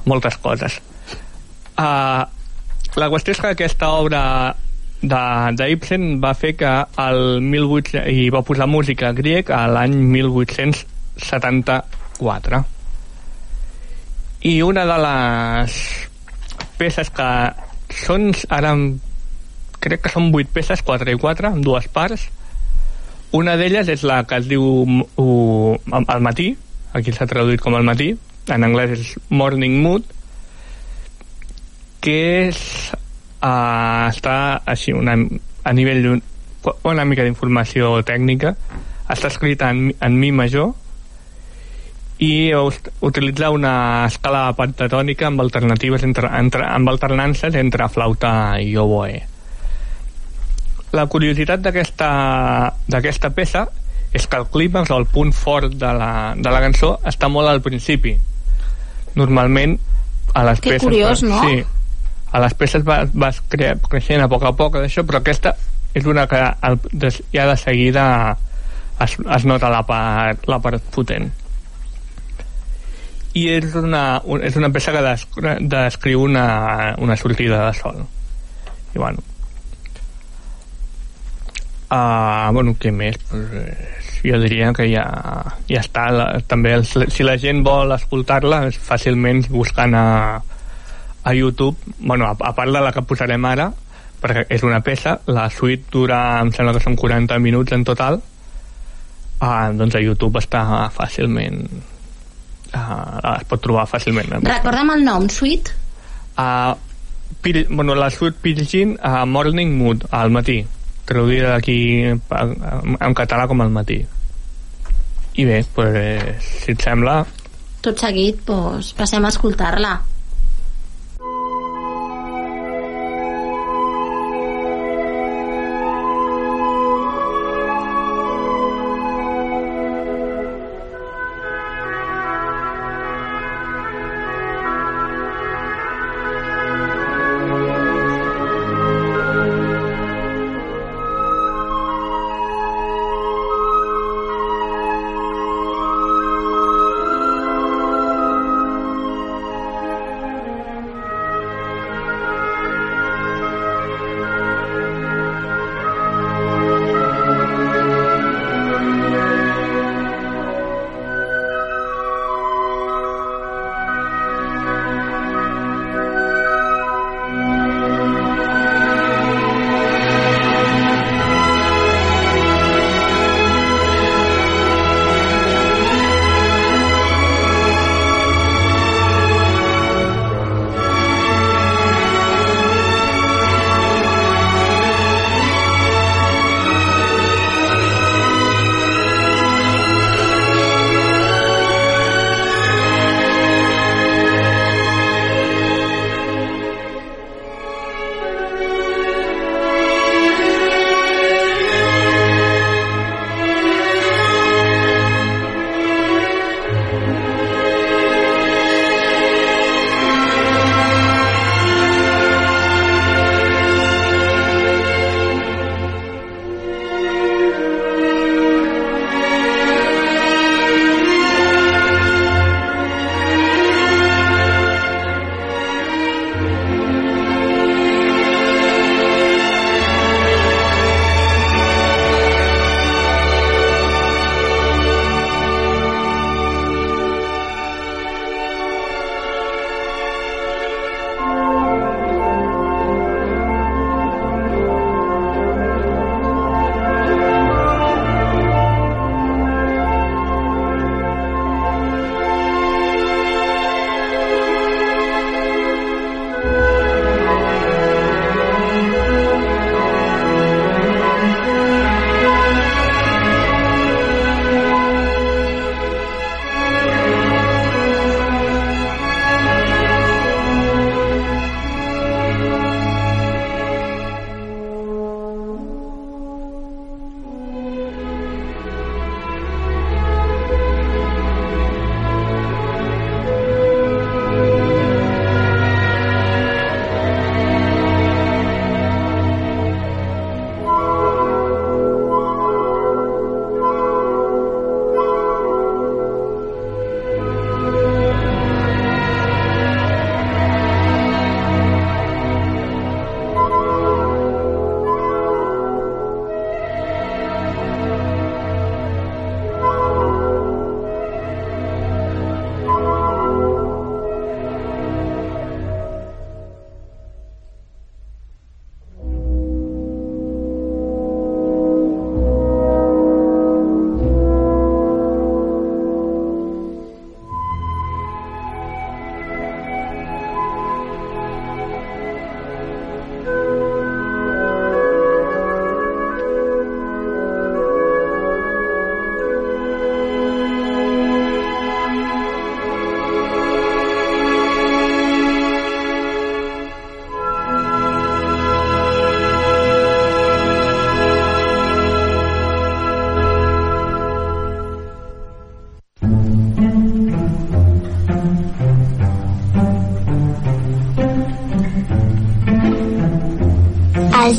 moltes coses. Uh, la qüestió és que aquesta obra d'Ibsen va fer que el 1800, i va posar música grec a l'any 1874 i una de les peces que són ara crec que són 8 peces 4 i 4 en dues parts. Una d'elles és la que es diu uh, al matí aquí s'ha traduït com al matí en anglès és Morning Mood que és uh, està així una, a nivell d'un- una mica d'informació tècnica. Està escrita en, en mi major i utilitza una escala pentatònica amb alternatives entre, entre, amb alternances entre flauta i oboe la curiositat d'aquesta d'aquesta peça és que el clímax o el punt fort de la, de la cançó està molt al principi. Normalment a les Que peces curiós, no? sí, a les peces vas, vas cre creixent a poc a poc d'això però aquesta és una que el, des, ja de seguida es, es nota la part, la part potent i és una, un, és una peça que des- descriu una, una sortida de sol i bueno Uh, bueno, què més? Pues, jo diria que ja, ja està. La, també els, si la gent vol escoltar-la, fàcilment buscant a, a YouTube, bueno, a, a part de la que posarem ara, perquè és una peça, la suite dura, em sembla que són 40 minuts en total, uh, doncs a YouTube està fàcilment uh, es pot trobar fàcilment. Recorda'm el nom, Sweet uh, Pil, bueno, la suite Pilgin a Morning Mood, al matí. Traduïda aquí en, en català com al matí. I bé, pues, si et sembla tot seguit doncs, passem a escoltar-la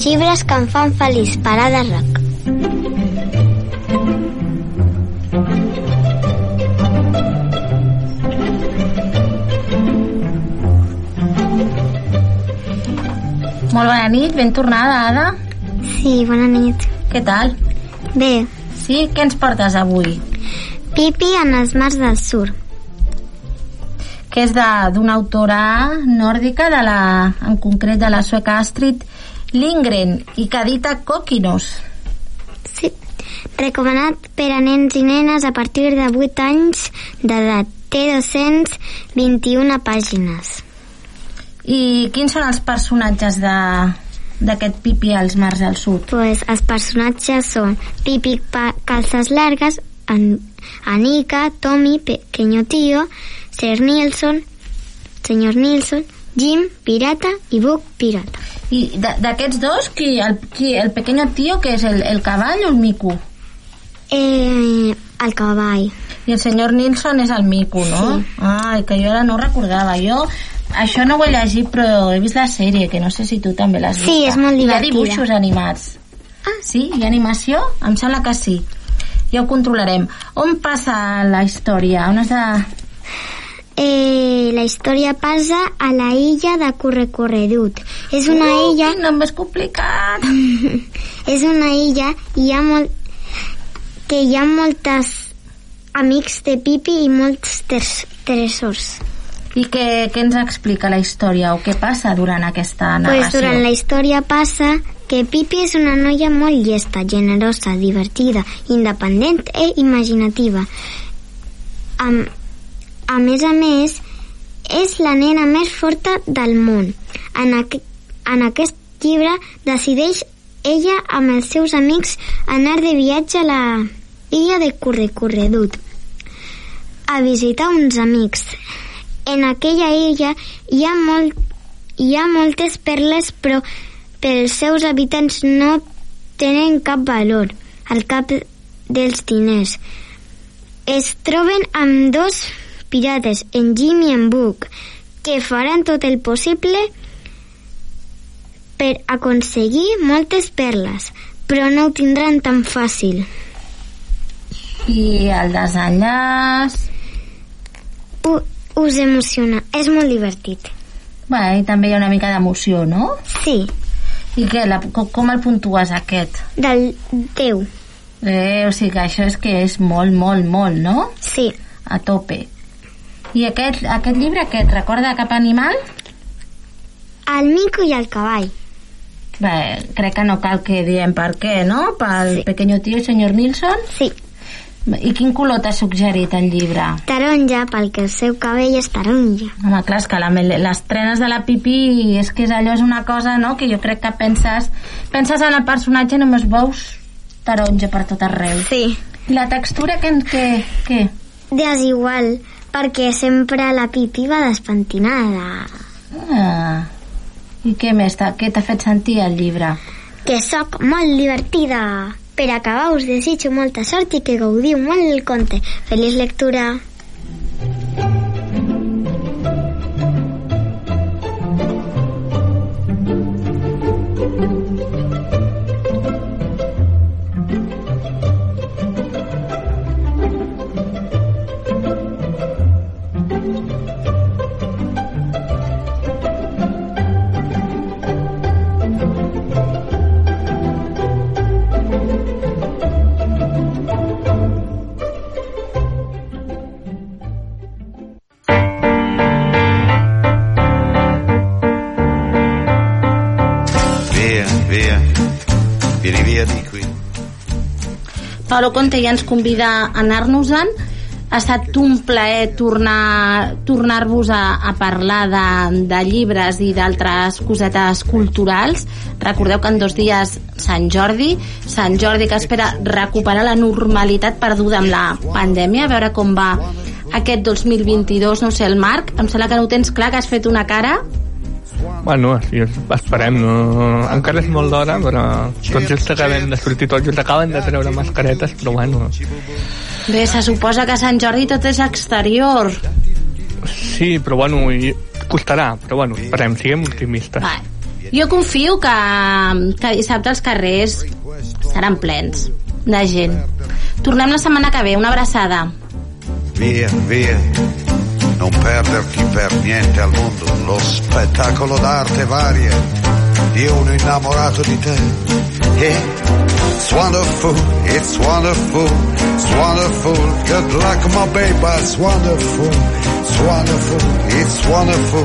llibres que em fan feliç, parada rock. Molt bona nit, ben tornada, Ada. Sí, bona nit. Què tal? Bé. Sí? Què ens portes avui? Pipi en els mars del sur. Que és d'una autora nòrdica, de la, en concret de la sueca Astrid Lindgren, i que edita Coquinos. Sí. Recomanat per a nens i nenes a partir de 8 anys d'edat. Té 221 pàgines. I quins són els personatges de d'aquest Pipi als mars del sud? Pues els personatges són Pipi pa calces largues, An Anika, Tommy, Pequeño Tío, Sir Nilsson, Senyor Nilsson, Jim, Pirata i Buck, Pirata. I d'aquests dos, qui, el, qui, el pequeño tío, que és el, el cavall o el mico? Eh, el cavall. I el senyor Nilsson és el mico, no? Sí. Ai, que jo ara no recordava. Jo això no ho he llegit, però he vist la sèrie, que no sé si tu també l'has vist. Sí, és molt Hi ha divertida. dibuixos animats. Ah, sí? Hi ha animació? Em sembla que sí. Ja ho controlarem. On passa la història? On has de... Eh, la història passa a la illa de Correcorredut. És una Uh, illa... Quin nom més complicat! és [laughs] una illa i hi ha molt... que hi ha moltes amics de Pipi i molts tes- tresors. I què, què ens explica la història o què passa durant aquesta Pues narració? durant la història passa que Pipi és una noia molt llesta, generosa, divertida, independent i imaginativa. A, a més a més, és la nena més forta del món. En, aqu en aquest llibre decideix ella amb els seus amics anar de viatge a la illa de Correcorredut a visitar uns amics. En aquella illa hi ha, molt, hi ha moltes perles, però pels seus habitants no tenen cap valor al cap dels diners. Es troben amb dos pirates, en Jim i en Book, que faran tot el possible per aconseguir moltes perles, però no ho tindran tan fàcil. I el desenllaç... U us emociona, és molt divertit. Bé, i també hi ha una mica d'emoció, no? Sí. I què, la, com, com el puntues aquest? Del 10. Eh, o sigui que això és que és molt, molt, molt, no? Sí. A tope. I aquest, aquest llibre, què, et recorda cap animal? El mico i el cavall. Bé, crec que no cal que diem per què, no? Pel sí. pequeño tío senyor Nilsson? Sí. I quin color t'ha suggerit el llibre? Taronja, perquè el seu cabell és taronja. Home, clar, és que la, les trenes de la Pipi és que és allò és una cosa, no?, que jo crec que penses penses en el personatge i només veus taronja per tot arreu. Sí. I la textura, què, què? Desigual, perquè sempre la Pipi va despentinada. Ah. I què més? Què t'ha fet sentir el llibre? Que sóc molt divertida. Per acabar us desitjo molta sort i que gaudiu molt el conte. Feliç lectura. Paolo Conte ja ens convida a anar-nos-en. Ha estat un plaer tornar tornar-vos a, a parlar de, de llibres i d'altres cosetes culturals. Recordeu que en dos dies Sant Jordi, Sant Jordi que espera recuperar la normalitat perduda amb la pandèmia, a veure com va aquest 2022, no sé, el Marc, em sembla que no ho tens clar, que has fet una cara Bueno, sí, esperem, no... encara és molt d'hora, però tot just acabem de sortir, tot just acaben de treure mascaretes, però bueno, Bé, se suposa que Sant Jordi tot és exterior. sí, però bueno, costarà, però bueno, esperem, siguem optimistes. Va. Jo confio que, que dissabte els carrers seran plens de gent. Tornem la setmana que ve. Una abraçada. Via, via, non perderti per niente al mondo lo spettacolo d'arte varia di uno innamorato di te. It's wonderful, it's wonderful, it's wonderful. Good luck, my baby, it's wonderful, it's wonderful, it's wonderful.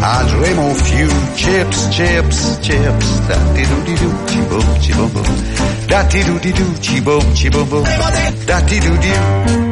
I dream of you, chips, chips, chips. Da di do di do, chi boom, chi boom boom. Da di do di do, chi boom, chi boom boom. Da di do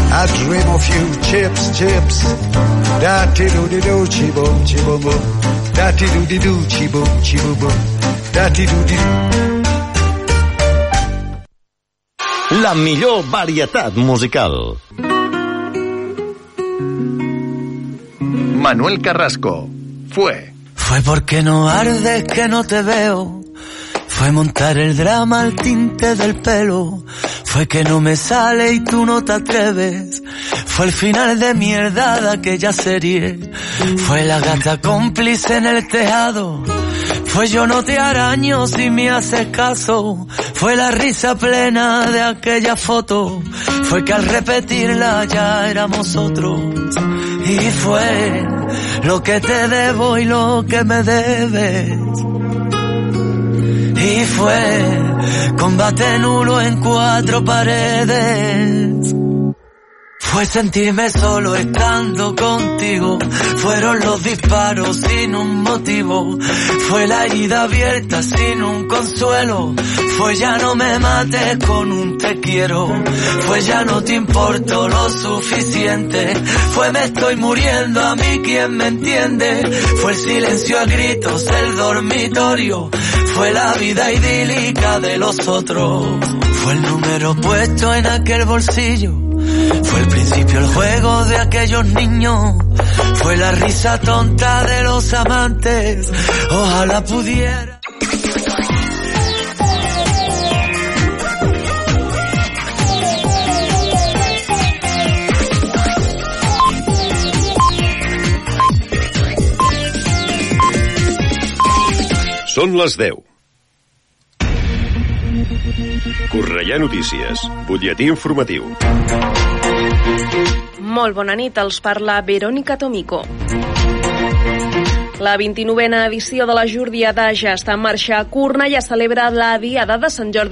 I dream of you, chips, chips. Da ti do di do, chi boom, chi boom boom. Da ti do di do, chi boom, chi boom boom. Da ti do di La millor varietat musical. Manuel Carrasco. Fue. Fue porque no ardes que no te veo. Fue montar el drama al tinte del pelo. Fue que no me sale y tú no te atreves. Fue el final de mierda de aquella serie. Fue la gata cómplice en el tejado. Fue yo no te araño si me haces caso. Fue la risa plena de aquella foto. Fue que al repetirla ya éramos otros. Y fue lo que te debo y lo que me debes. Y fue combate nulo en cuatro paredes. Fue sentirme solo estando contigo. Fueron los disparos sin un motivo. Fue la herida abierta sin un consuelo. Fue ya no me mates con un te quiero. Fue ya no te importo lo suficiente. Fue me estoy muriendo a mí quien me entiende. Fue el silencio a gritos del dormitorio. Fue la vida idílica de los otros. Fue el número puesto en aquel bolsillo. Fue el principio el juego de aquellos niños. Fue la risa tonta de los amantes. Ojalá pudiera. Són les 10. Correia Notícies, butlletí informatiu. Molt bona nit, els parla Verònica Tomico. La 29a edició de la Jordiada ja està en marxa. Cornellà celebra la Diada de Sant Jordi